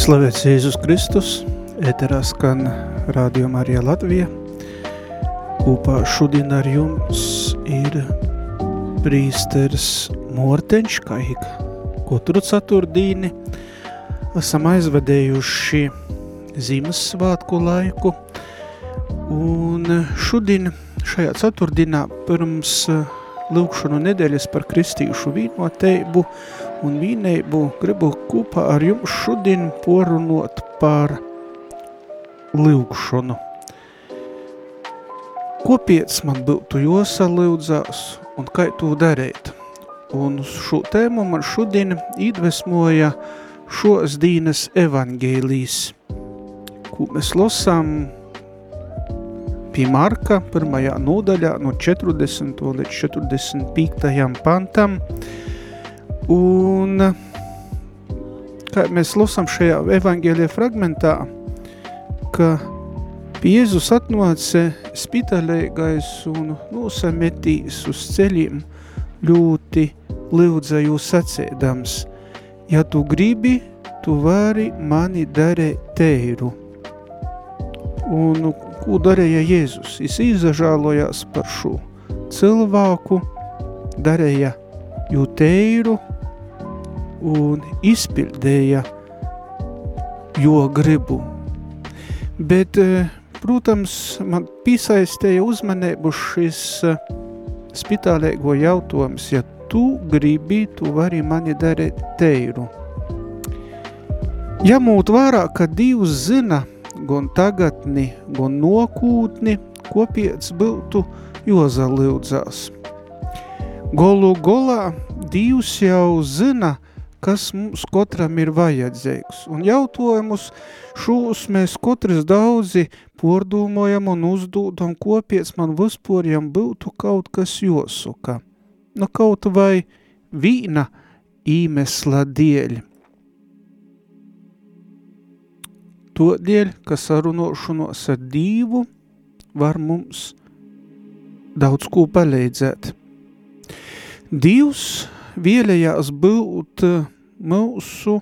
Slavēts Jēzus Kristus, ēterā skan Radio Marija Latvija. Kopā šodien ar jums ir prīsters Morteņš, kā ik katru ceturtdīni. Esam aizvadējuši Ziemassvētku laiku, un šodien šajā ceturtdienā pirms lūkšanu nedēļas par kristīšu vīnotību un vīneibu gribu kopā ar jums šodien porunot par lūgšanu. Kopiec man būtu josalūdzās un kā to darīt? Un šo tēmu man šodien iedvesmoja šos dīnas evangēlijas, ko mēs lasām pie Marka pirmajā nodaļā no 40. līdz 45. pantam, Un kā mēs lasām šajā evaņģēlijā fragmentā, ka Jēzus atnāca spitaļīgais un nosametīs uz ceļiem ļoti jūs sacēdams, ja tu gribi, tu vari mani darēt teiru. Un ko darīja Jēzus? Viņš izažālojās par šo cilvēku, darīja jū teiru, un izpildēja jo gribu. Bet, protams, man piesaistēja uzmanību šis spitālēgo jautājums, ja tu gribi, tu vari mani darīt teiru. Jamūt vārā, ka Dievs zina gan tagadni, gan nokūtni, kopiec būtu jozalūdzās. Golu golā Dievs jau zina, kas mums katram ir vajadzīgs. Un jautājumus šos mēs katrs daudzi pordūmojam un uzdūdam kopiec man vispārjam būtu kaut kas josuka. Nu kaut vai vīna īmesla dēļ. To dēļ, ka sarunošanos ar Dīvu var mums daudz ko palīdzēt. Dievs vēlējās būt mūsu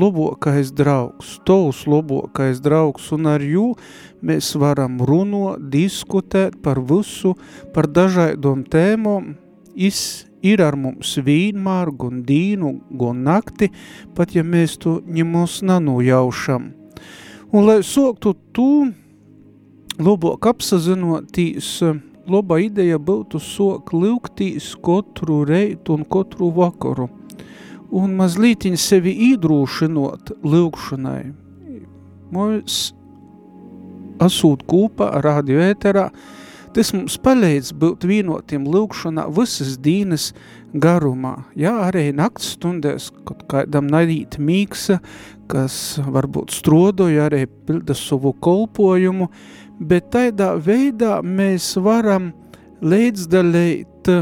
labākais draugs, tovs labākais draugs, un ar jū mēs varam runot, diskutēt par visu, par dažādom tēmom, is ir ar mums vienmēr, gan dīnu, gan nakti, pat ja mēs to ņemos nanujaušam. Un lai soktu tu, labāk apsazinotīs laba ideja būtu sok lūgtīs katru reitu un katru vakaru. Un mazlītiņ sevi īdrūšinot lūgšanai. Mēs asūt kūpā radio ēterā, tas mums palīdz būt vienotiem lūgšanā visas dīnes garumā. Jā, arī nakts stundēs, kad kādam naidīt mīksa, kas varbūt strodoja, arī pilda savu kolpojumu, bet tādā veidā mēs varam līdzdalīt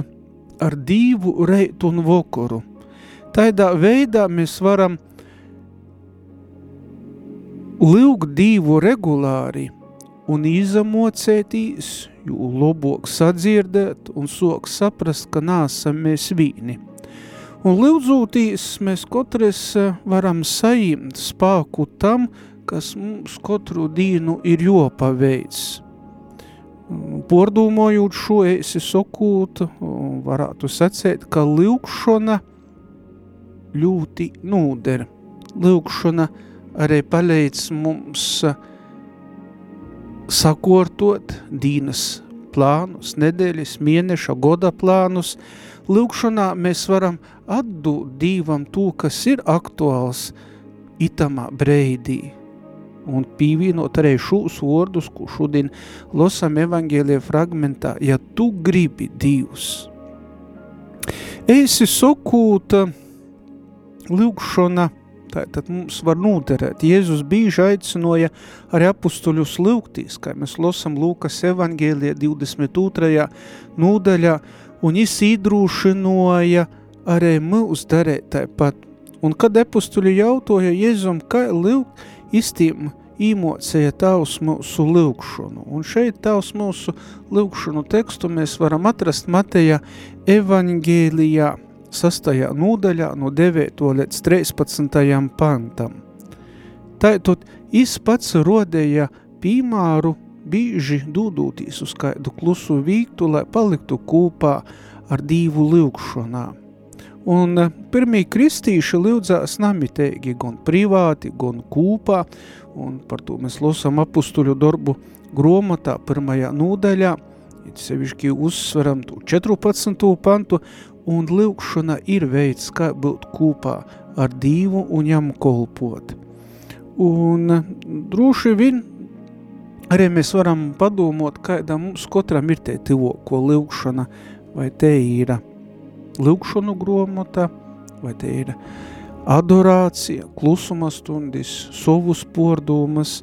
ar divu reitu un vokoru. Tādā veidā mēs varam lūgt divu regulāri un izamocētīs, jo lobok sadzirdēt un sok saprast, ka nāsam mēs vīni. Un lūdzūtīs mēs katrs varam sajimt spāku tam, kas mums katru dienu ir jopaveids. Pordūmojot šo esi sokūt, varētu sacēt, ka lūkšana ļoti nūder. Lūkšana arī palīdz mums sakortot dīnas plānus, nedēļas, mēneša, goda plānus. Lūkšanā mēs varam atdūt Dīvam to, kas ir aktuāls itamā breidī un pievienot arī šos vārdus, ko šodien lasām evaņģēlijā fragmentā, ja tu gribi Dievs. Esi sokūta lūgšana, tātad mums var noderēt. Jēzus bīži aicinoja arī apustuļus lūgtīs, kā mēs lasām Lūkas evaņģēlijā 22. nodaļā, un viņš īdrūšinoja arī mūs darēt tāpat. Un kad apustuļi jautoja Jēzum, kā lūgt, istīm īmocēja tavs mūsu lūkšanu. Un šeit tavs mūsu lūkšanu tekstu mēs varam atrast Mateja Tātad es pats rodēja piemēru bīži dūdūtīs uz kādu klusu vīktu, lai paliktu kūpā ar dīvu lūkšanā. Un eh, pirmie kristīši lūdzās namitēgi gan privāti, gan kūpā, un par to mēs losam apustuļu darbu gromotā pirmajā nūdaļā, sevišķi uzsveram to 14. pantu, un lūkšana ir veids, kā būt kūpā ar Dievu un jam kolpot. Un eh, droši vien arī mēs varam padomot, kāda mums katram ir te tivoko lūkšana, vai te ir lūkšanu gromota, vai te ir adorācija, klusuma stundis, savus pordumas,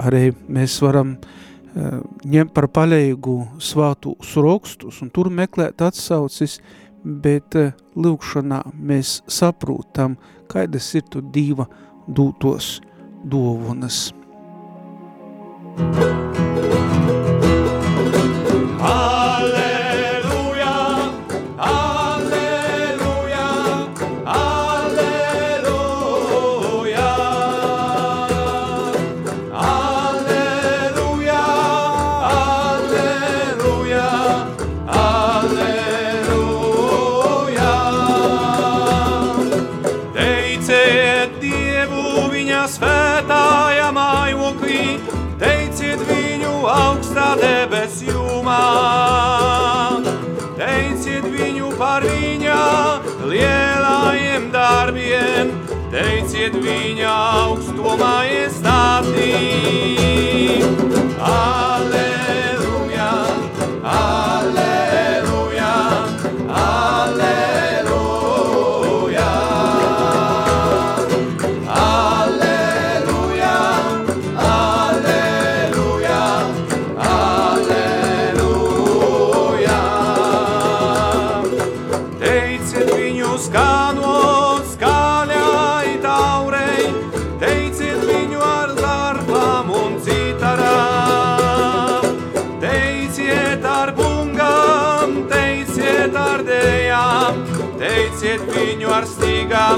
arī mēs varam uh, ņemt par paļēgu svātus rokstus un tur meklēt atsaucis, bet uh, lūkšanā mēs saprotam, kādas ir tu Dīva dūtos dovunas. teiciet Jehová está.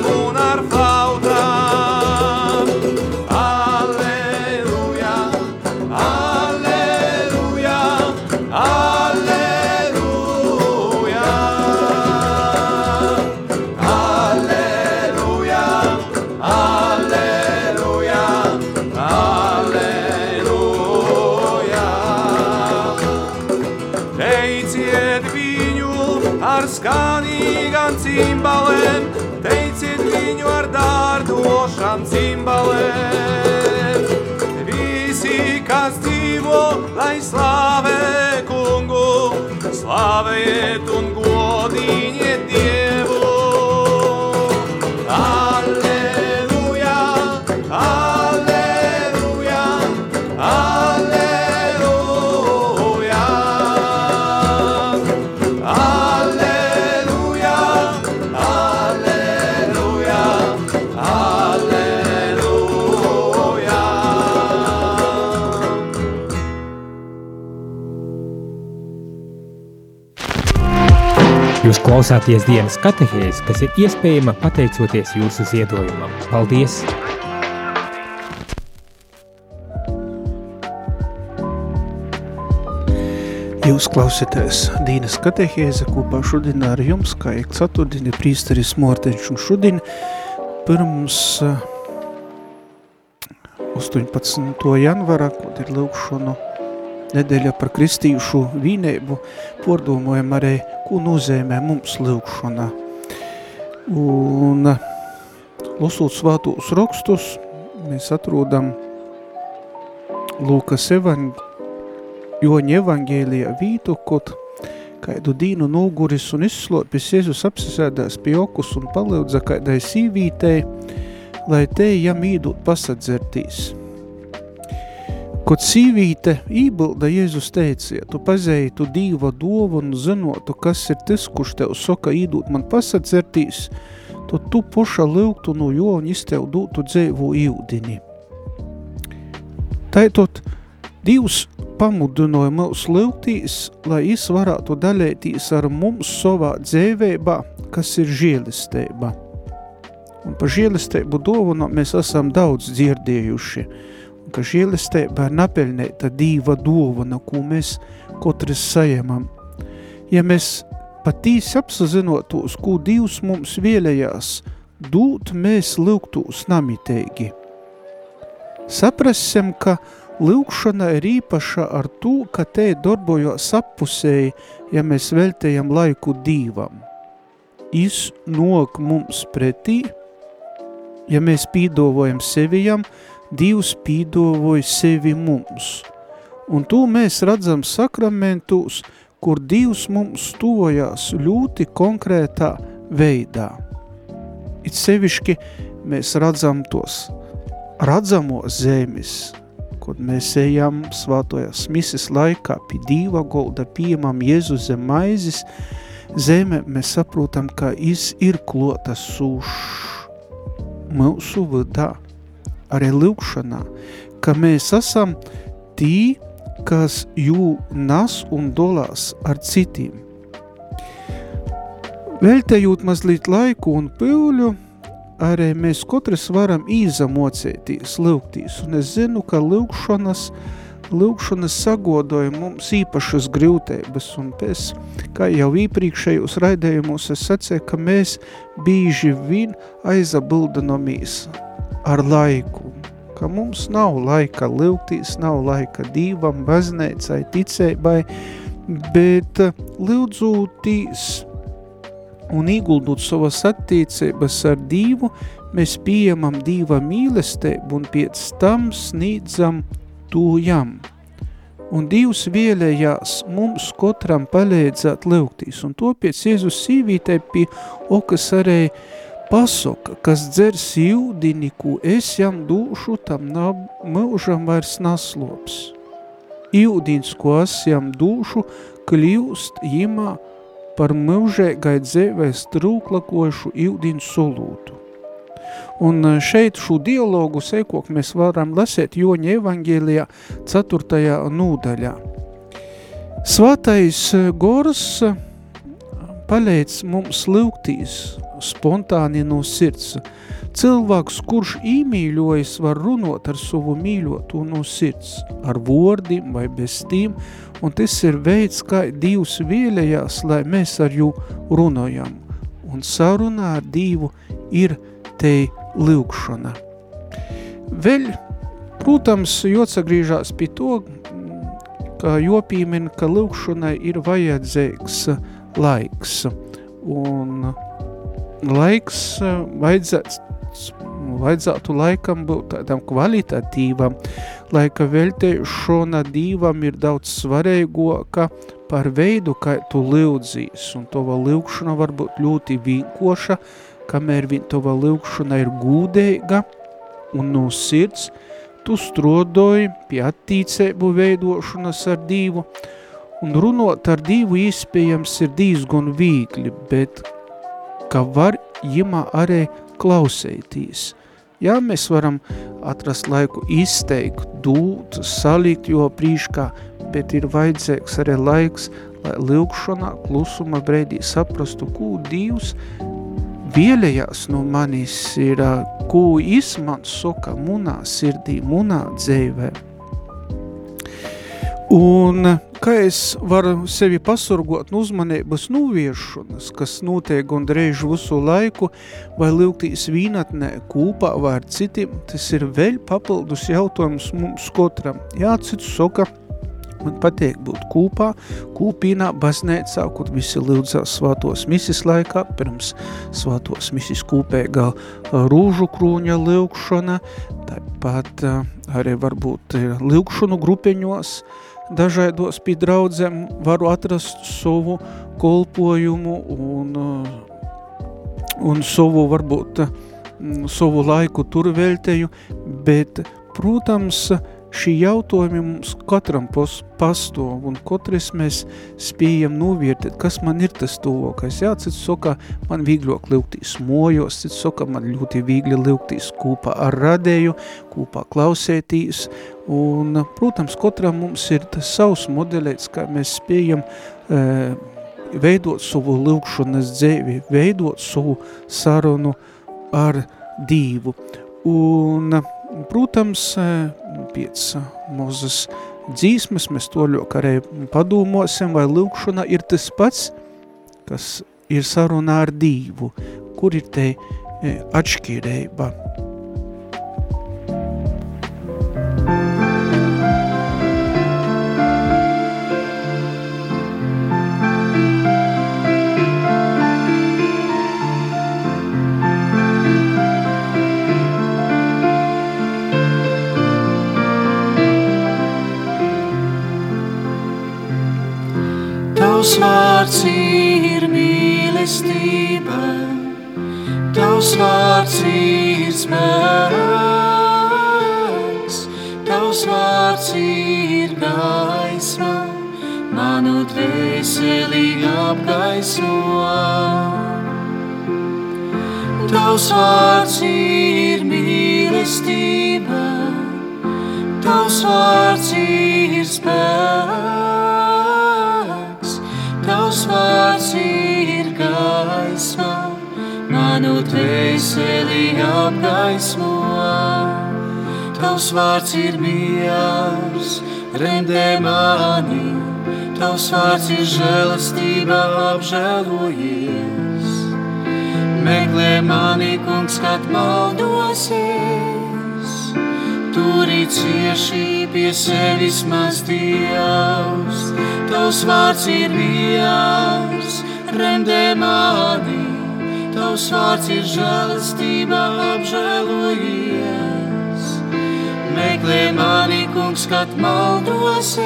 Stīgām un Father klausāties dienas katehēs, kas ir iespējama pateicoties jūsu ziedojumam. Paldies! Jūs klausieties Dīnas katehēze kopā šodien ar jums, kā ik ceturtdieni prīsteris Morteņš un šodien pirms eh, 18. janvara, kad ir lūkšanu nedēļa par kristījušu vīneibu, pordomojam arī, ko nozīmē mums lūkšana. Un lasot svātos rakstus, mēs atrodam Lūkas evaņģi, Joņa evangēlijā vītu, kod kaidu dīnu nūguris un izslopis Jēzus apsisēdās pie okus un paliedza kaidai sīvītei, lai te jam īdūt pasadzertīs. Kod sīvīte ībilda Jēzus teicīja, tu pazēji tu dīva dovanu, zinotu, kas ir tas, kurš tev soka īdūt man pasadzertīs, tad tu poša lūgtu no jo un iztev dūtu dzēvu īudini. Taitot, Dievs pamudināja mūs lūgtīs, lai es varētu dalētīs ar mums savā dzēvēbā, kas ir žēlisteiba. Un par žēlisteibu dovanu mēs esam daudz dzirdējuši, ka žēlisteiba ir napelnēta dīva dovana, ko mēs katrs sajamam. Ja mēs patīsi apsazinotos, ko Dievs mums vēlējās dūt, mēs lūgtūs namitēgi. Saprasim, ka lūkšana ir īpaša ar to, ka te darbojos appusēji, ja mēs veltējam laiku Dīvam. Is nok mums pretī, ja mēs pīdovojam sevijam, Dievs pīdovoja sevi mums. Un to mēs redzam sakramentus, kur Dievs mums tuvojās ļoti konkrētā veidā. It sevišķi mēs redzam tos redzamo zemes, kad mēs ejam svātojas mises laikā pie dīva golda pieņemam Jēzu zem maizes, zeme mēs saprotam, ka iz ir klota sūš mūsu vidā, arī lūkšanā, ka mēs esam tī, kas jū nas un dolās ar citiem. Veltējot mazliet laiku un pīļu, arī mēs katrs varam īzamocēties, lūgtīs, un es zinu, ka lūgšanas, lūgšanas sagodoja mums īpašas grūtības, un pēc, kā jau iepriekšējos raidējumos es sacēju, ka mēs bīži vien aizabildanomīs ar laiku, ka mums nav laika lūgtīs, nav laika dīvam, baznēcai, ticēbai, bet lūdzūtīs un ieguldot savas attiecības ar Dievu, mēs pieņemam Dieva mīlestību un pēc tam sniedzam to jam. Un Dievs vēlējās mums katram palīdzēt lūgtīs, un to pēc Jēzus sīvītē pie okas arī pasoka, kas dzers jūdini, ko es jam dūšu, tam nav mūžam vairs naslops. Jūdins, ko es jam dūšu, kļūst jimā par mūžēgai dzēvē strūklakojušu jūdinu solūtu. Un e, šeit šo dialogu seikok mēs varam lasēt Joņa evangēlijā 4. nūdaļā. Svātais Gors palīdz mums lūgtīs spontāni no sirds. Cilvēks, kurš īmīļojas, var runot ar savu mīļoto no sirds, ar vārdiem vai bez tiem, un tas ir veids, kā Dievs vēlējās, lai mēs ar jū runājam. Un sarunā ar Dievu ir te lūkšana. Vēl, protams, jocagrīžās pie to, ka jopīmin, ka lūkšanai ir vajadzīgs laiks. Un laiks eh, vajadzētu, vajadzētu laikam būt tādam kvalitatīvam, laika veltēšana dīvam ir daudz svarīgāka par veidu, kā tu lūdzīs, un tova lūkšana var būt ļoti vienkoša, kamēr vien tova lūkšana ir gūdēga un no sirds, tu strodoji pie attīcēbu veidošanas ar dīvu, un runot ar dīvu iespējams ir diezgan vīgli, bet ka var jimā arī klausētīs. Jā, mēs varam atrast laiku izteikt, dūt, salikt, jo prīškā, bet ir vajadzīgs arī laiks, lai lūkšanā klusuma brēdī saprastu, ko Dievs vielējās no manis ir, ko izmans soka munā sirdī, munā dzēvē. Un kā es varu sevi pasurgot no uzmanības noviešanas, kas notiek gandrīz visu laiku, vai lūgtīs vīnatnē kūpā vai ar citiem, tas ir vēl papildus jautājums mums katram. Jā, cits saka, man patīk būt kūpā, kūpīnā, baznēcā, kur visi lūdzās svātos misis laikā, pirms svātos misis kūpēgā rūžu krūņa lūkšana, tāpat arī varbūt lūkšanu grupeņos, dažādos pie draudzēm varu atrast savu kolpojumu un, uh, un savu varbūt mm, savu laiku tur veltēju, bet, protams, šī jautājumi mums katram pastāv, un katrs mēs spējam novērtēt, kas man ir tas tuvākais. Jā, cits saka, man vieglāk lūgtīs mojos, cits saka, man ļoti viegli lūgtīs kopā ar radēju, kopā klausētīs, un, protams, katram mums ir tas savs modelēts, kā mēs spējam uh, veidot savu lūgšanas dzēvi, veidot savu sarunu ar Dīvu. Un, protams, pēc mūzes dzīsmes mēs to ļoti arī padomāsim, vai lūkšana ir tas pats, kas ir sarunā ar Dīvu, kur ir te atšķirība. Tavs vārds ir mīlestība, Tavs vārds ir spēks, Tavs vārds ir gaisma, manu dvēseli apgaismo. Tavs vārds ir mīlestība, Tavs vārds ir spēks, manu dvēseli apgaismo. Tavs vārds ir miers, rendē mani, Tavs vārds ir žēlastība apžēlojies. Meklē mani, kungs, kad maldosies, turi cieši pie sevis maz Dievs. Tavs vārds ir miers, rendē mani, Tavs vārds ir žēlastība apžēlojies. Meklē mani, kungs, kad maldosies,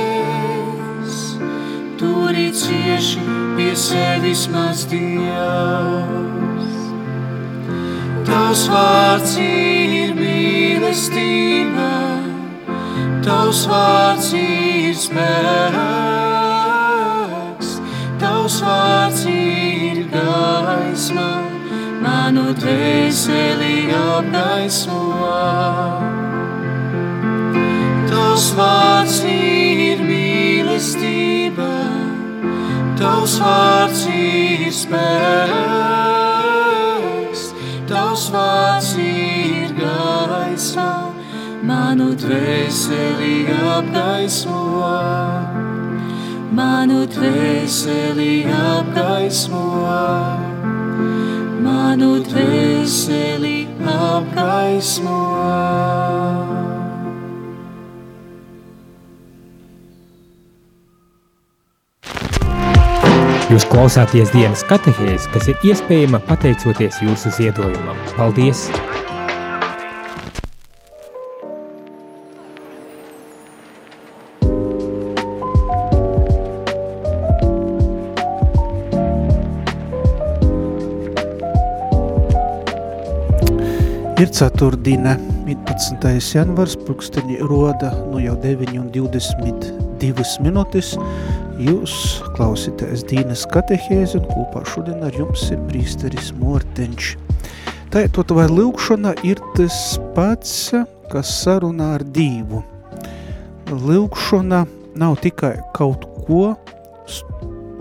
turi cieši pie sevis maz Dievs. Tavs vārds ir mīlestība, Tavs vārds ir spēks. Tavs vārds ir gaisma, manu dvēseli apgaismo. Tavs vārds ir mīlestība, Tavs vārds ir spēks, Tavs vārds ir gaisma, manu dvēseli apgaismo manu dvēseli apgaismo, manu dvēseli apgaismo. Jūs klausāties dienas katehēs, kas ir iespējama pateicoties jūsu ziedojumam. Paldies! Ceturtdiena, 11. janvars, pulksteņi roda nu jau 9 un 22 minūtes. Jūs klausītājs Dīnas katehēzi un kopā šodien ar jums ir brīsteris Mortenč. Tātot vai lūkšana ir tas pats, kas sarunā ar Dīvu. Lūkšana nav tikai kaut ko,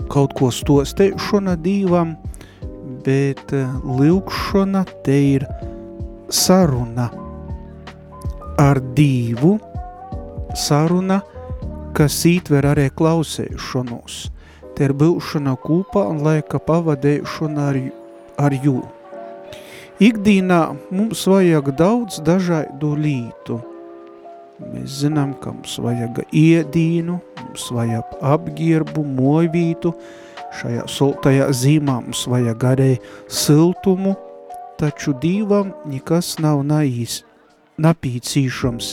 kaut ko stosteišana Dīvam, bet lūkšana te ir saruna ar divu, saruna, kas ītver arī klausēšanos. Te ir būšana kūpā un laika pavadēšana ar, ar jū. Ikdīnā mums vajag daudz dažādu lītu. Mēs zinām, ka mums vajag iedīnu, mums vajag apgirbu, mojvītu, šajā soltajā zīmā mums vajag arī siltumu, taču Dīvam nekas nav naīs, napīcīšams.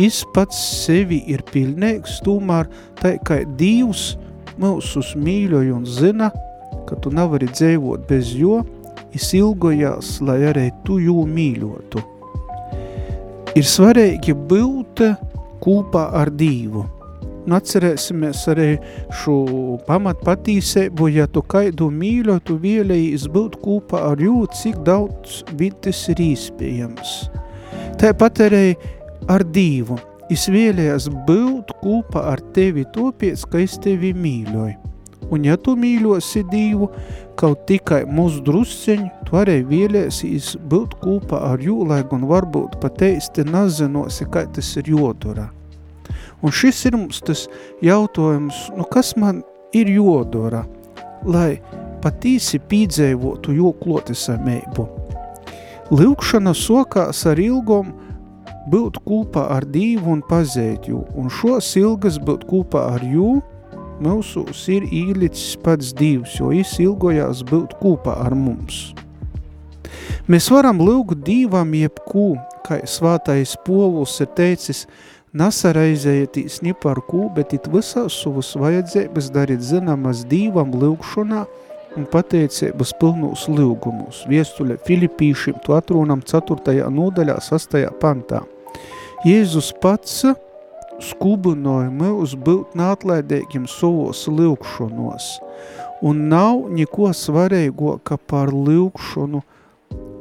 Is pats sevi ir pilnīgs, tomēr tā kā Dīvs mūsus mīļoja un zina, ka tu nevari dzīvot bez jo, es ilgojās, lai arī tu jū mīļotu. Ir svarīgi būt kūpā ar Dīvu. Un atcerēsimies arī šo pamatpatīsēbu, ja tu kaidu mīļo, tu vēlējies būt kūpā ar jū, cik daudz vitis ir īspējams. Tāpat arī ar Dīvu. Es vēlējos būt kūpā ar tevi topiec, ka es tevi mīļoju. Un ja tu mīļosi Dīvu, kaut tikai mūsu drusceņu, tu arī vēlēsīs būt kopā ar jū, lai gan varbūt pat eisti nezinosi, kā tas ir jodurā. Un šis ir mums tas jautājums, nu kas man ir jodura, lai patīsi pīdzēvotu jū klotisameibu. Lūkšana sokās ar ilgom būt kopā ar Dīvu un pazēt jū, un šos ilgas būt kopā ar jū, mūsos ir īlicis pats Dievs, jo viņš ilgojās būt kopā ar mums. Mēs varam lūgt Dievam jebkū, kā svātais povuls ir teicis, nasaraizējieties ni par kū, bet it visās savas vajadzības darīt zināmas Dievam lūgšanā un pateicības pilnūs lūgumus. Viestuļa Filipīšiem to atrūnam 4. nodaļā 6. pantā. Jēzus pats skubinoja mūs būt neatlaidīgiem savos lūkšanos, un nav neko svarīgāka par lūkšanu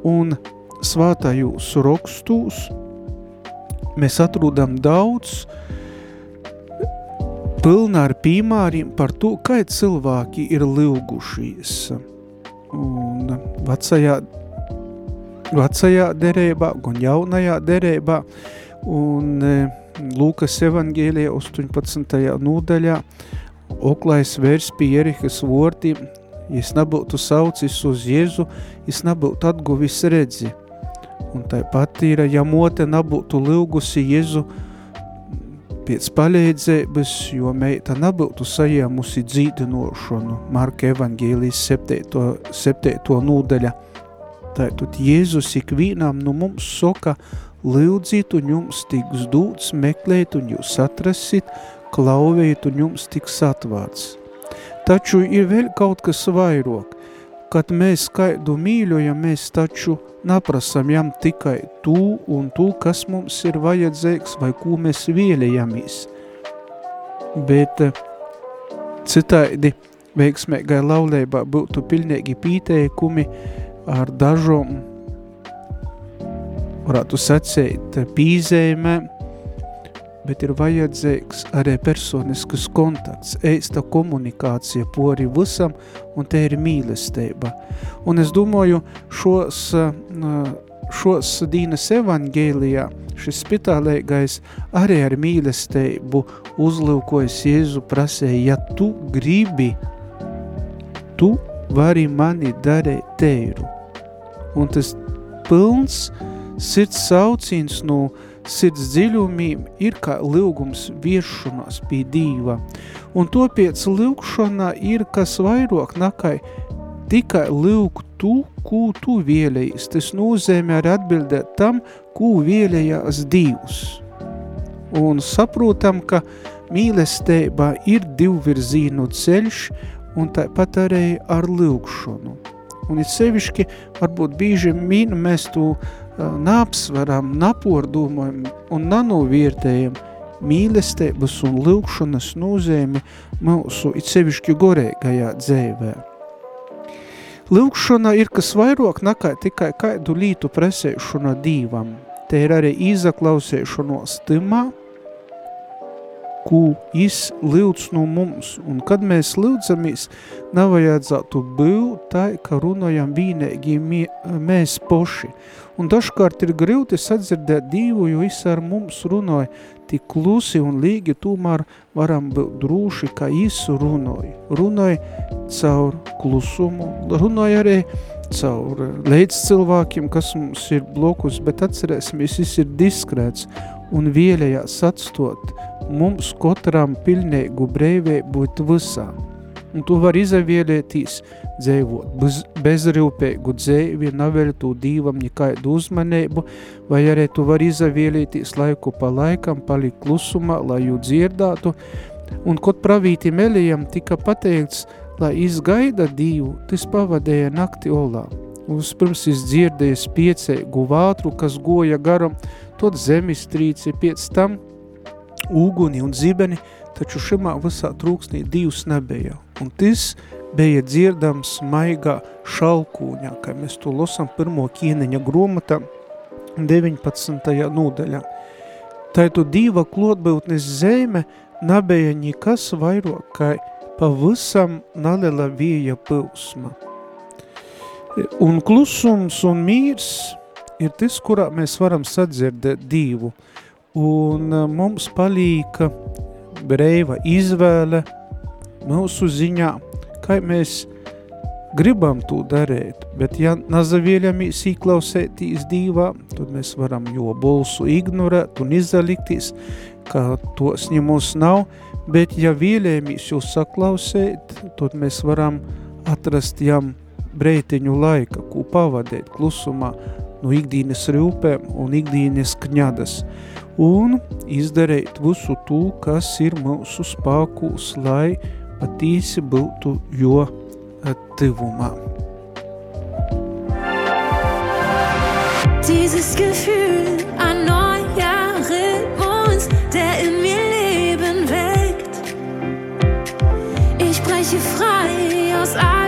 un svātajos rakstūs. Mēs atrodam daudz pilna ar piemēriem par to, kā cilvēki ir lūgušies. Un vecajā, vecajā derībā, un jaunajā derībā, un Lūkas evangēlijā 18. nodaļā oklais vērs pie Jerihas vortiem, ja nebūtu saucis uz Jēzu, es nebūtu atguvis redzi. Un tāpat ir, ja mote nebūtu lūgusi Jēzu pēc palīdzības, jo meita nebūtu sajēmusi dzīdinošanu Marka evangēlijas 7. 7. nodaļa. Tātad Jēzus ikvīnām no mums soka, lūdzīt un jums tiks dūts, meklēt un jūs atrasit, klauvēt un jums tiks atvārds. Taču ir vēl kaut kas vairāk, kad mēs skaidu mīļojam, mēs taču naprasam jam tikai tū un tū, kas mums ir vajadzīgs vai ko mēs vēlējamies. Bet eh, citādi veiksmēgai laulībā būtu pilnīgi pīteikumi ar dažom varētu sacīt, pīzējumē, bet ir vajadzīgs arī personiskas kontakts, eista komunikācija pori visam, un te ir mīlestība. Un es domāju, šos, šos dīnas evangēlijā, šis spitālīgais arī ar mīlestību uzlūkojas Jēzu prasēja, ja tu gribi, tu vari mani darīt teiru. Un tas pilns, Sirds sauciens no sirds dziļumiem ir kā lūgums viešanās pie Dīva, un to pēc lūgšanā ir kas vairāk nakai tikai lūgt tu, ko tu vēlējies. Tas nozīmē arī atbildēt tam, ko vēlējās Dievs. Un saprotam, ka mīlestībā ir divvirzīnu ceļš, un tāpat arī ar lūgšanu. Un ir sevišķi, varbūt bīži mīnu mēs to uh, neapsveram, napordūmojam un nanoviertējam mīlestības un lūkšanas nozīmi mūsu it sevišķi gorēgajā dzēvē. Lūkšana ir kas vairāk nekā tikai kādu lītu presēšana dīvam. Te ir arī izaklausēšanos timā, ko jis lūdz no mums. Un kad mēs lūdzamies, nevajadzētu būt tā, ka runājam vīnēgi mēs poši. Un dažkārt ir grūti sadzirdēt Dievu, jo viņš ar mums runāja tik klusi un līgi, tomēr varam būt drūši, ka viņš runāja. Runāja caur klusumu, runāja arī caur līdz cilvēkiem, kas mums ir blokus, bet atcerēsimies, viņš ir diskrēts un vēlējās atstot mums katram pilnīgu brīvību būt visām. Un tu vari izavielētīs, dzēvot bez, bezrūpēgu dzēvi, naveltu dīvam nekaidu uzmanību, vai arī tu vari izavielētīs laiku pa laikam, palikt klusumā, lai jū dzirdātu, un kot pravītim Elijam tika pateikts, lai izgaida dīvu, tas pavadēja nakti olā. Uzpirms izdzirdēja spiecēgu vātru, kas goja garam, tot zemestrīci, pēc tam uguni un zibeni, taču šimā visā trūksnī divs nebija un tas bija dzirdams maigā šalkūņā, kā mēs to losam pirmo kieneņa gromatā 19. nūdaļā. Tā tu dīva klotbūtnes zeme nabēja nekas vairāk, kā pavisam nalela vieja pilsma. Un klusums un mīrs ir tas, kurā mēs varam sadzirdēt dīvu. Un eh, mums palīka brēva izvēle – mūsu ziņā, kā mēs gribam to darīt, bet ja nazavēļamies īklausētīs dīvā, tad mēs varam jo bolsu ignorēt un izzalikties, ka to sņemos nav, bet ja vēlējamies jūs saklausēt, tad mēs varam atrast jam breitiņu laika, ko pavadēt klusumā no ikdienas rūpēm un ikdienas kņadas un izdarīt visu to, kas ir mūsu spākūs, lai But this will to. Uh, Dieses Gefühl, ein neuer der in mir Leben weckt. Ich breche frei aus allem.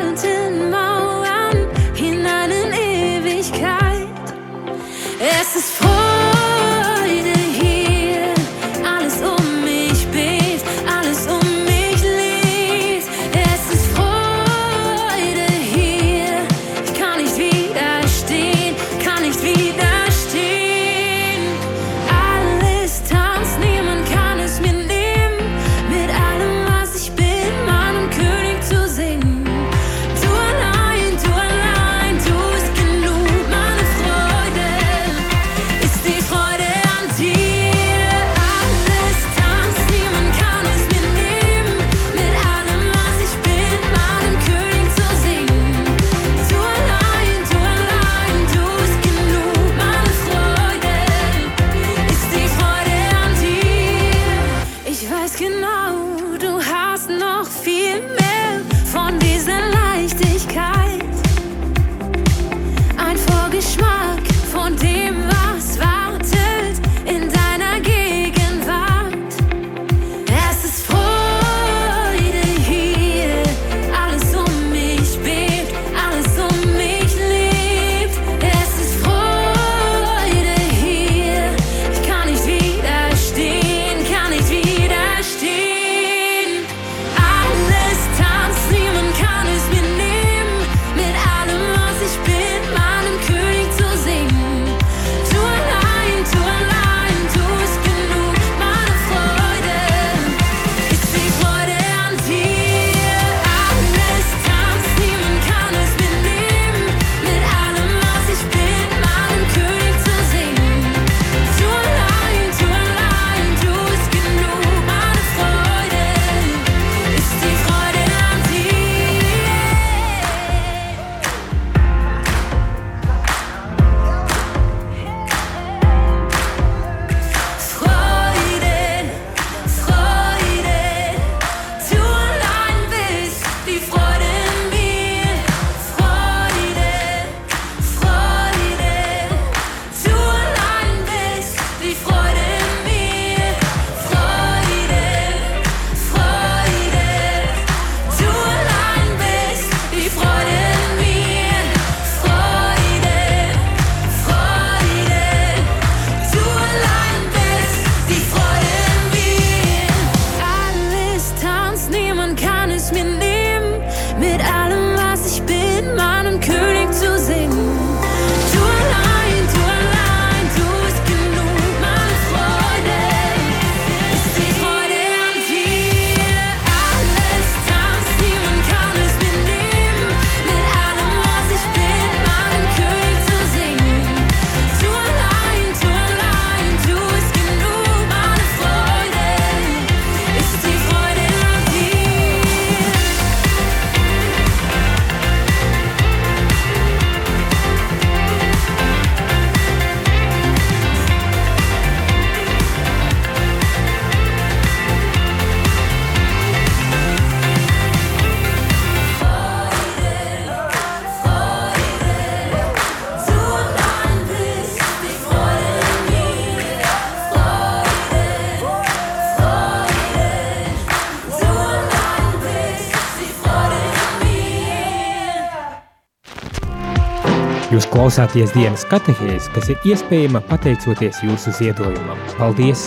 Klausāties dienas katehēs, kas ir iespējama pateicoties jūsu ziedojumam. Paldies!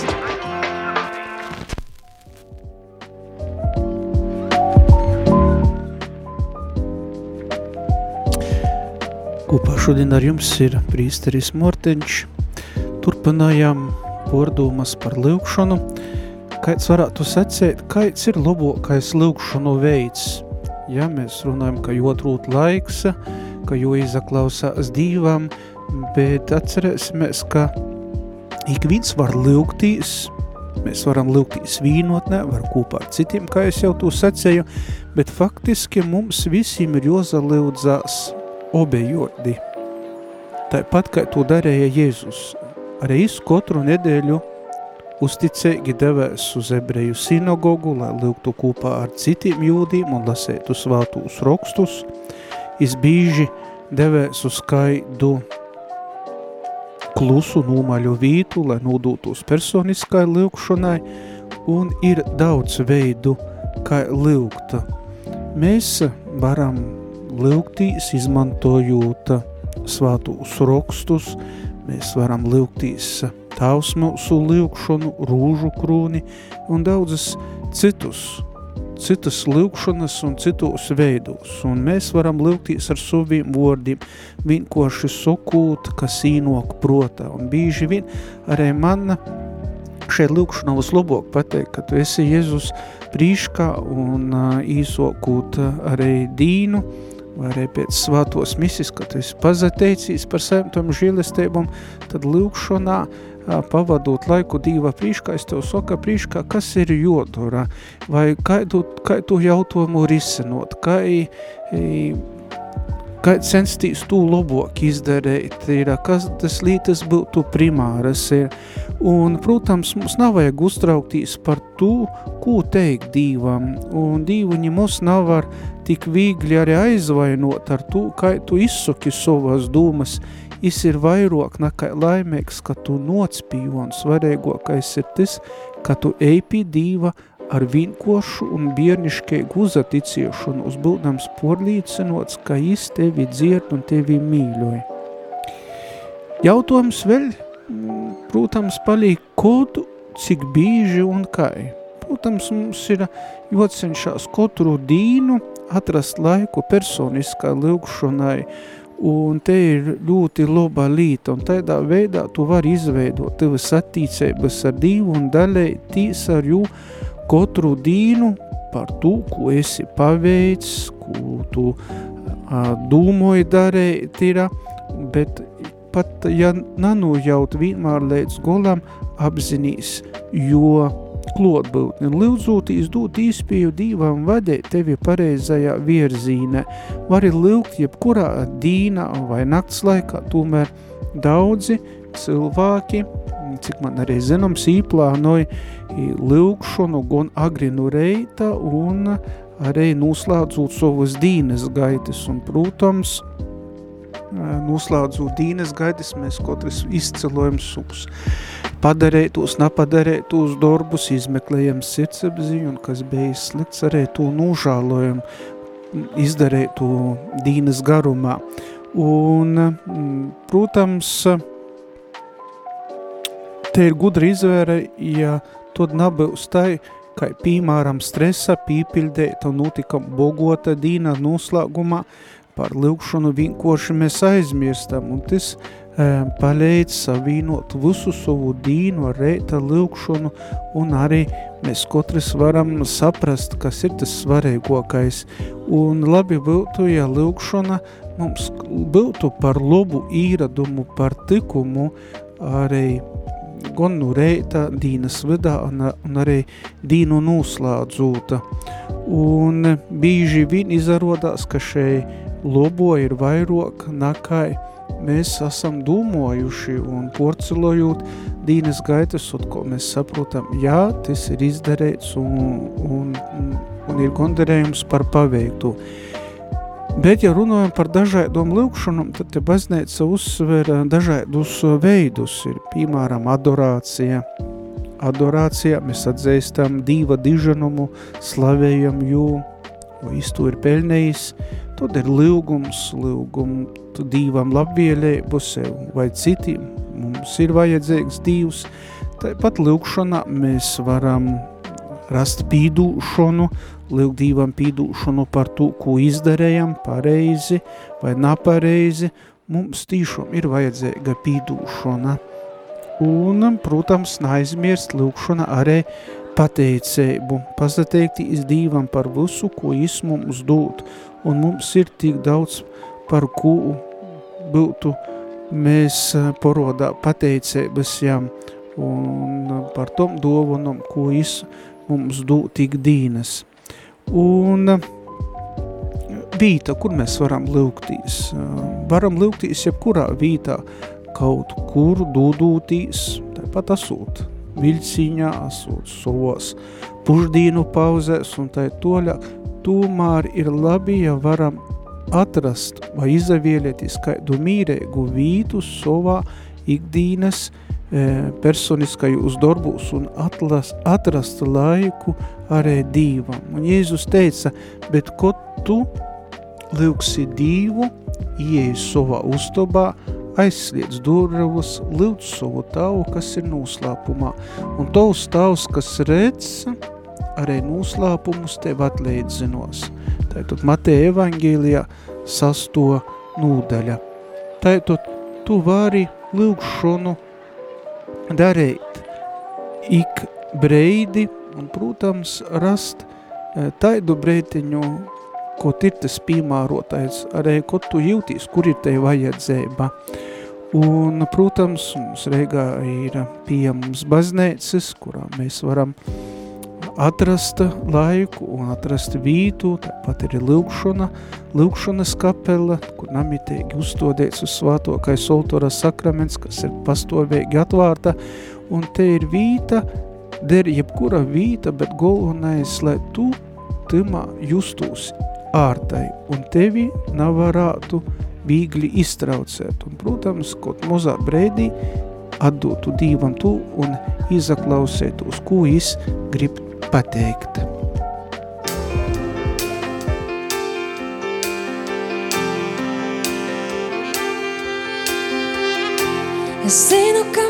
Kopā šodien ar jums ir prīsteris Morteņš. Turpinājām pordumas par lūkšanu. Kāds varētu sacēt, kāds ir labākais lūkšanu veids? Ja mēs runājam, ka jotrūt laiks, ka jo izaklausās dīvam, bet atcerēsimies, ka ik viens var lūgtīs, mēs varam lūgtīs vīnotnē, var kopā ar citiem, kā es jau to secēju, bet faktiski mums visiem ir jozalūdzās obejordi. Tāpat, kā to darīja Jēzus, arī es katru nedēļu uzticīgi devēs uz ebreju sinagogu, lai lūgtu kopā ar citiem jūdiem un lasētu svātūs rokstus. Es bīži devēs uz skaidu klusu nūmaļu vītu, lai nodūtos personiskai lūkšanai, un ir daudz veidu, kā lūgta. Mēs varam lūgtīs, izmantojot svātūs rokstus, mēs varam lūgtīs tavs mūsu lūkšanu, rūžu krūni un daudzas citus, citas lūkšanas un citos veidos. Un mēs varam lūgtīs ar saviem vārdiem, vienkārši sakūt, kas īnok protā. Un bīži vien arī man šeit lūkšanā vislabāk pateikt, ka tu esi Jēzus prīškā un uh, īsokūt arī dīnu, vai arī pēc svātos misis, kad esi pazateicīs par saviem tom žīlestībām, tad lūkšanā pavadot laiku Dīva prīškā, es tev saku, prīškā, kas ir jodura, vai kā tu, kā tu jautājumu risinot, kā, kā censties tu labāk izdarīt, ir, kas tas lītas būtu primāras ir, un, protams, mums nav vajag uztraukties par to, ko teikt Dīvam, un Dīvuņi mums nav var tik viegli arī aizvainot ar to, kā tu izsaki savas dūmas, Is ir vairāk nekā laimīgs, ka tu nocpīji, un svarīgākais ir tas, ka tu ej pie Dīva ar vienkošu un bierniškēgu uzaticēšanu, uzbūdams porlīcinots, ka jis tevi dzied un tevi mīļoja. Jautājums vēl, protams, palīk kodu, cik bīži un kai. Protams, mums ir jocenšās katru dīnu atrast laiku personiskai lūgšanai, Un te ir ļoti laba līta, un tādā veidā tu vari izveidot tavas attīcības ar Dievu un dalēties ar jū katru dīnu par to, ko esi paveicis, ko tu uh, dūmoji darēt ir, bet pat ja nanojaut vienmēr līdz golam apzinīs, jo klotbūtni, lūdzūtīs dūt īspēju dīvam vadēt tevi pareizajā virzīnē. Vari lūgt jebkurā dīnā vai nakts laikā, tomēr daudzi cilvēki, cik man arī zināms, īplānoja lūgšanu gan agrinu reita un arī noslēdzot savas dīnes gaitas. Un, protams, noslēdzot dīnes gaitas, mēs katrs izcelojam savus padarētos, nepadarētos darbus, izmeklējam sirdsapziņu, un kas bija slikts, arī to nūžālojam, izdarētu dīnas garumā. Un, protams, te ir gudra izvēre, ja tad nebūs tai, kā piemēram stresa pīpildēta notika bogota dīna noslēgumā, par lūkšanu vienkārši mēs aizmirstam, un tas palīdz savīnot visu savu dīnu ar reita lūkšanu, un arī mēs katrs varam saprast, kas ir tas svarīgākais. Un labi būtu, ja lūkšana mums būtu par labu īradumu, par tikumu, arī gan no reita dīnas vidā un, un arī dīnu noslēdzūta. Un bīži vien izarodās, ka šai lobo ir vairāk nakai mēs esam domājuši un porcelojot dīnes gaitas, un ko mēs saprotam, jā, tas ir izdarīts un, un, un ir gondarējums par paveiktu. Bet, ja runājam par dažādom lūkšanām, tad te baznīca uzsver dažādus veidus. Ir, piemēram, adorācija. Adorācijā mēs atzīstam dīva diženumu, slavējam jū, jo īstu ir pelnējis, tad ir lūgums, lūgumu dīvam labvielību sev vai citiem. Mums ir vajadzīgs dīvs. Tāpat lūkšanā mēs varam rast pīdūšanu, lūgt dīvam pīdūšanu par to, ko izdarējam pareizi vai napareizi, mums tīšām ir vajadzīga pīdūšana. Un, protams, neaizmirst lūkšana arī pateicību, pazateikties Dīvam par visu, ko Jis mums dod, un mums ir tik daudz par ko būtu mēs porodā pateicības jām, un par tom dovanom, ko Jis mums dod tik dīnas. Un vīta, kur mēs varam lūgtīs? Varam lūgtīs jebkurā vītā, kaut kur dūdūtīs, tāpat asūt, viļciņā asūt, savos pušdīnu pauzēs un tā toļāk, tomēr ir labi, ja varam atrast vai izavielieties kādu mīrēgu vītu savā ikdīnas e, personiskajos darbos un atlas, atrast laiku arī Dīvam. Un Jēzus teica, bet ko tu lūgsi Dīvu, ieejas savā uztobā, aizsliedz durvas, lūdz savu tavu, kas ir noslēpumā, un tavs tavs, kas redz, arī noslēpumus tev atleidzinos. Tātad Mateja evangēlijā sasto nūdaļa. Tātad tu vari lūgšanu darīt ik breidi un, protams, rast eh, taidu breitiņu, ko ir tas piemērotais, arī ko tu jūtīs, kur ir te vajadzēba. Un, protams, mums Reigā ir pieejams baznēcis, kurā mēs varam atrast laiku un atrast vītu, tāpat ir lūkšana, lūkšanas kapela, kur namitīgi uzstodēts uz svātokais oltora sakraments, kas ir pastovīgi atvārta, un te ir vīta, der jebkura vīta, bet galvenais, lai tu timā justos ārtai, un tevi nevarētu viegli iztraucēt. Un, protams, kaut mazā brēdī atdotu Dīvam tu un izaklausētos, ko viņš grib pateikt. Es zinu, ka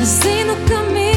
Es zinu, ka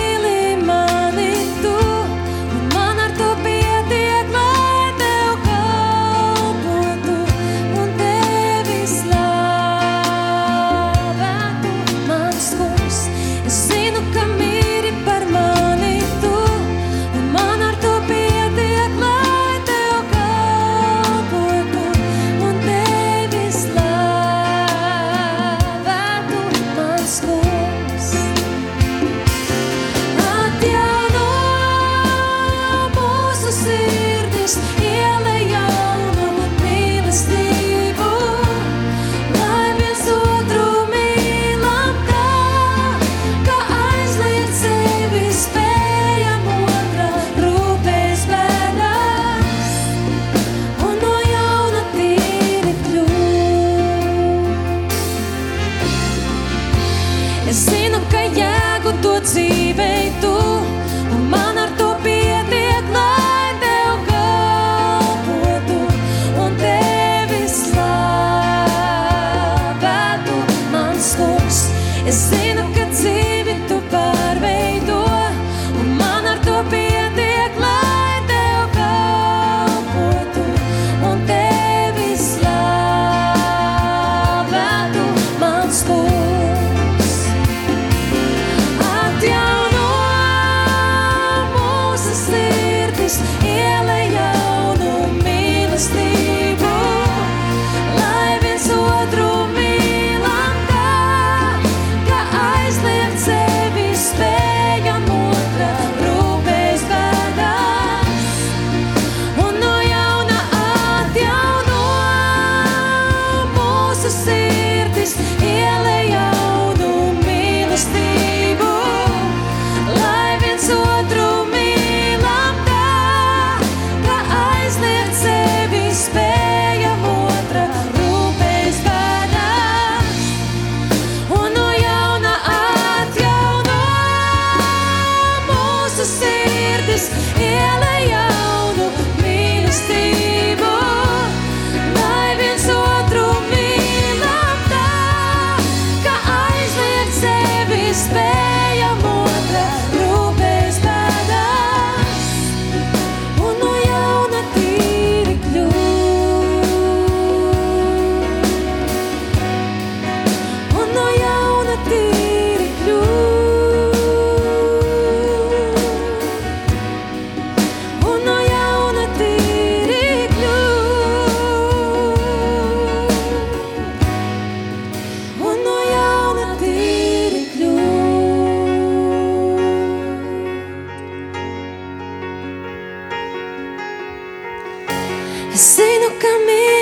Passei no caminho.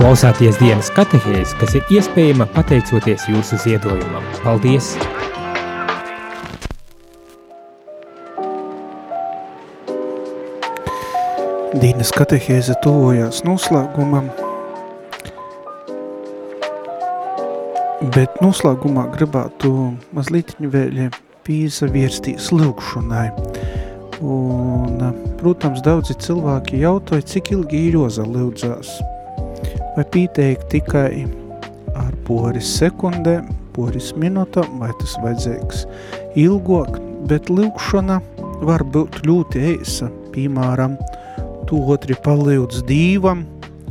Klausāties dienas katehēs, kas ir iespējama pateicoties jūsu ziedojumam. Paldies! Dīnas katehēze tuvojās noslēgumam, bet noslēgumā gribētu mazliet vēl pīzavierstīs lūkšanai. Un, protams, daudzi cilvēki jautāja, cik ilgi ir jāzalūdzās. Vai pīteikt tikai ar poris sekundēm, poris minūtām, vai tas vajadzīgs ilgāk, bet lūkšana var būt ļoti eisa. Piemēram, tu otri palīdz dīvam,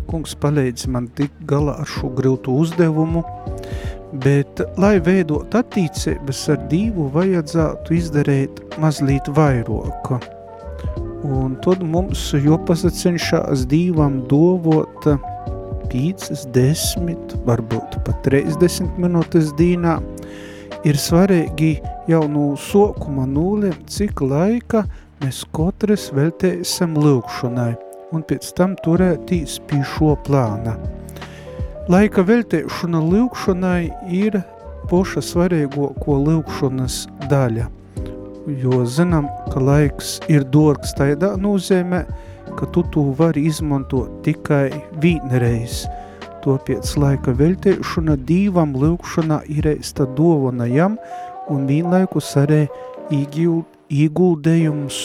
kungs palīdz man tik galā ar šo grūtu uzdevumu, bet, lai veidot attīcības ar dīvu, vajadzētu izdarīt mazliet vairāk. Un tad mums jopasacenšās dīvam dovot 5, 10, varbūt pat 30 minūtes dīnā, ir svarīgi jau no sokuma nulēm, cik laika mēs katrs veltēsim lūkšanai un pēc tam turētīs pie šo plāna. Laika veltēšana lūkšanai ir poša svarīgāko lūkšanas daļa, jo zinām, ka laiks ir dorgs tādā nozīmē, ka tu to vari izmantot tikai vienreiz. Topiec laika veltēšana dīvam lūkšanā ir eista dovana jam un vienlaikus arī ieguldējums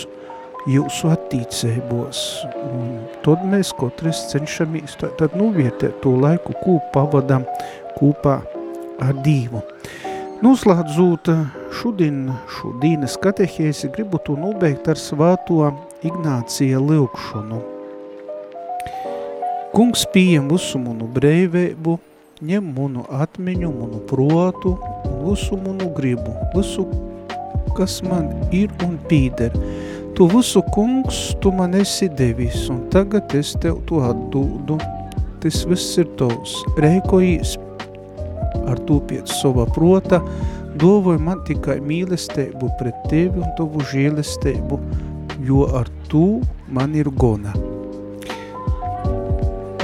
jūsu attīcībos. Un tad mēs katrs cenšamies tad novietēt to laiku, ko pavadam kopā ar Dievu. Noslēdzot šodien šo dīnas katehēsi, gribu to nobeigt ar svāto Ignācija lūkšanu. Kungs pieņem visu manu brīvību, ņem manu atmiņu, manu protu visu manu gribu, visu, kas man ir un pīder – Tu visu kungs, tu man esi devis, un tagad es tev to atdūdu. Tas viss ir tavs. Reikojīs ar to pēc sava prota, dovoju man tikai mīlestību pret tevi un tavu žēlestību, jo ar tu man ir gona.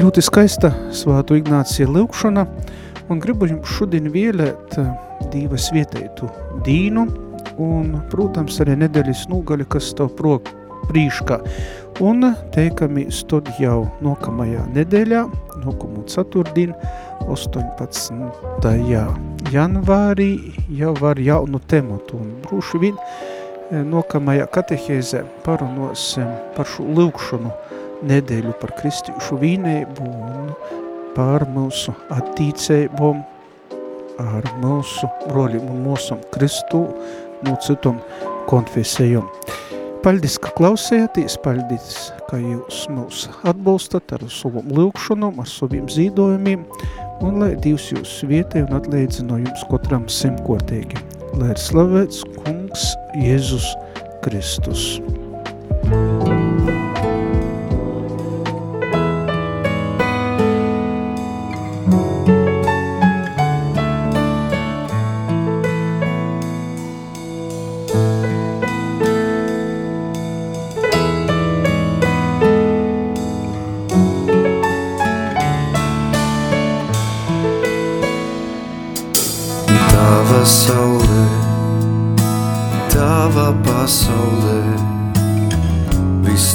Ļoti skaista svātu Ignācija lūkšana, un gribu jums šodien vielēt divas vietētu dīnu, un, protams, arī nedēļas nūgaļa, kas tev prok prīškā. Un teikamies tad jau nokamajā nedēļā, nokamu ceturtdien, 18. janvārī jau var jaunu tematu, un brūši vien nokamajā katehēzē parunosim par šo lūkšanu nedēļu par kristīšu vīnēbu un par mūsu attīcībom ar mūsu broļiem un mūsu Kristu no citam konfesijam. Paldies, ka klausījāties, paldies, ka jūs mūs atbalstat ar savam lūkšanom, ar saviem zīdojumiem, un lai Dievs jūs vietē un atliedzi no jums katram simtkortīgi. Lai ir slavēts kungs Jēzus Kristus.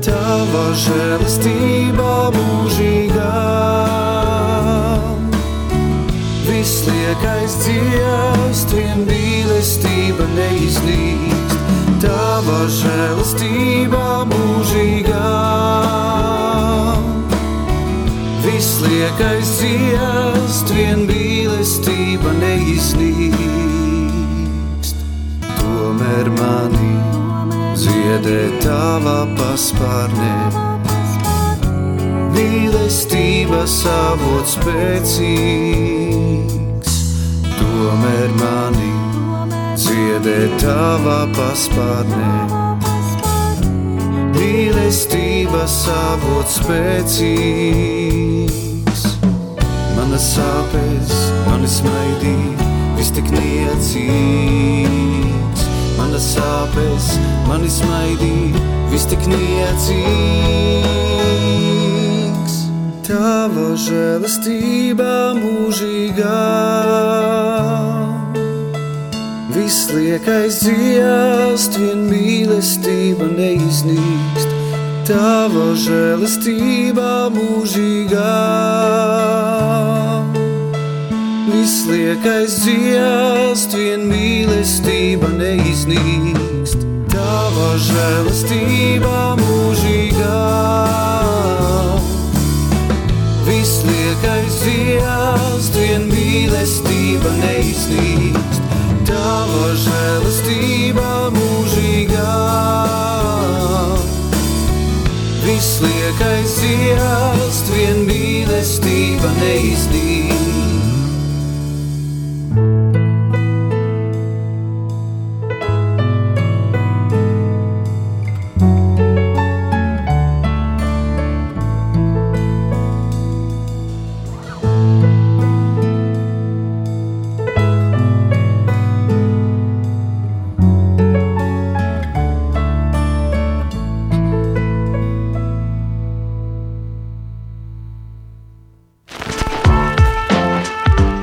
Tava žēlastība mūžīgā. Visliekais dzievs, tvien mīlestība neiznīkst, Tava žēlastība mūžīgā. Visliekais dzievs, tvien mīlestība neiznīkst, tomēr manīt paspārnē. Mīlestība avots spēcīgs, tomēr mani dziedē tavā paspārnē. Mīlestības avots spēcīgs, manas sāpes, manis maidī, viss tik niecīgs. Manas sāpes, manis maidī, viss tik niecīgs. Tava žēlastība mūžīgā, viss liekais dziest, vien mīlestība neiznīkst. Tava žēlastība mūžīgā, viss liekais dziest, vien mīlestība neiznīkst. Tava žēlastība mūžīgā. Viss liekais dziest, vien mīlestība neiznīkst. Tava žēlastība mūžīgā. Viss liekais dziest, vien mīlestība neiznīkst.